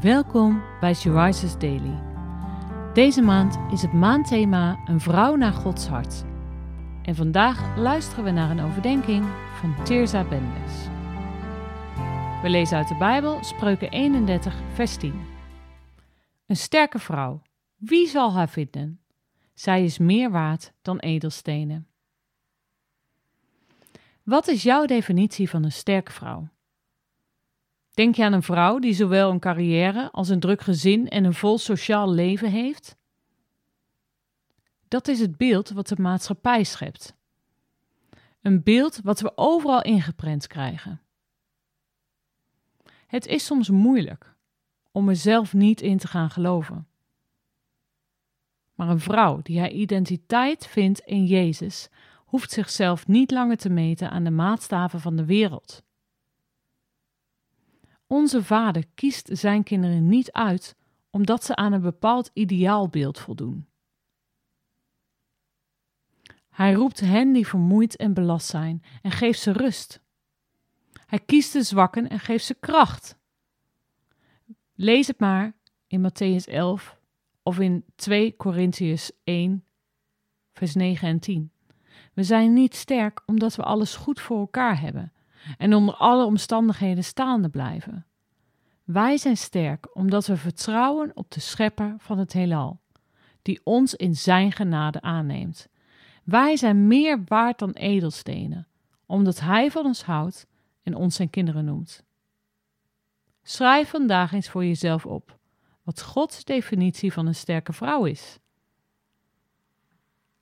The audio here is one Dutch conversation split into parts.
Welkom bij She Daily. Deze maand is het maandthema Een vrouw naar Gods hart. En vandaag luisteren we naar een overdenking van Tirza Bendes. We lezen uit de Bijbel Spreuken 31, vers 10. Een sterke vrouw, wie zal haar vinden? Zij is meer waard dan edelstenen. Wat is jouw definitie van een sterke vrouw? Denk je aan een vrouw die zowel een carrière als een druk gezin en een vol sociaal leven heeft? Dat is het beeld wat de maatschappij schept. Een beeld wat we overal ingeprent krijgen. Het is soms moeilijk om er zelf niet in te gaan geloven. Maar een vrouw die haar identiteit vindt in Jezus, hoeft zichzelf niet langer te meten aan de maatstaven van de wereld. Onze vader kiest zijn kinderen niet uit omdat ze aan een bepaald ideaalbeeld voldoen. Hij roept hen die vermoeid en belast zijn en geeft ze rust. Hij kiest de zwakken en geeft ze kracht. Lees het maar in Matthäus 11 of in 2 Korintiërs 1, vers 9 en 10. We zijn niet sterk omdat we alles goed voor elkaar hebben en onder alle omstandigheden staande blijven. Wij zijn sterk omdat we vertrouwen op de Schepper van het heelal, die ons in Zijn genade aanneemt. Wij zijn meer waard dan edelstenen, omdat Hij van ons houdt en ons zijn kinderen noemt. Schrijf vandaag eens voor jezelf op wat Gods definitie van een sterke vrouw is.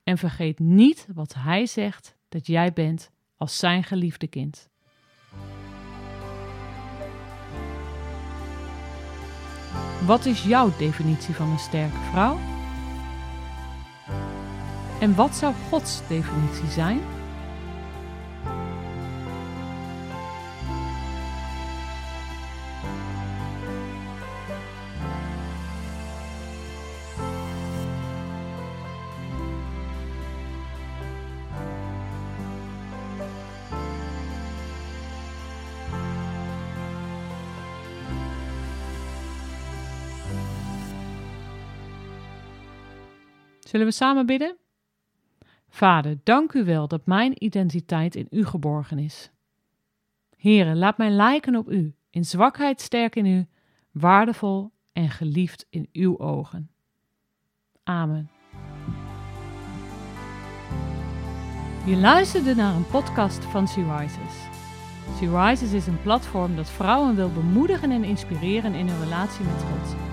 En vergeet niet wat Hij zegt dat jij bent als Zijn geliefde kind. Wat is jouw definitie van een sterke vrouw? En wat zou Gods definitie zijn? Zullen we samen bidden? Vader, dank u wel dat mijn identiteit in u geborgen is. Here, laat mij lijken op u, in zwakheid sterk in u, waardevol en geliefd in uw ogen. Amen. Je luisterde naar een podcast van Sea Rises. Rises is een platform dat vrouwen wil bemoedigen en inspireren in hun relatie met God.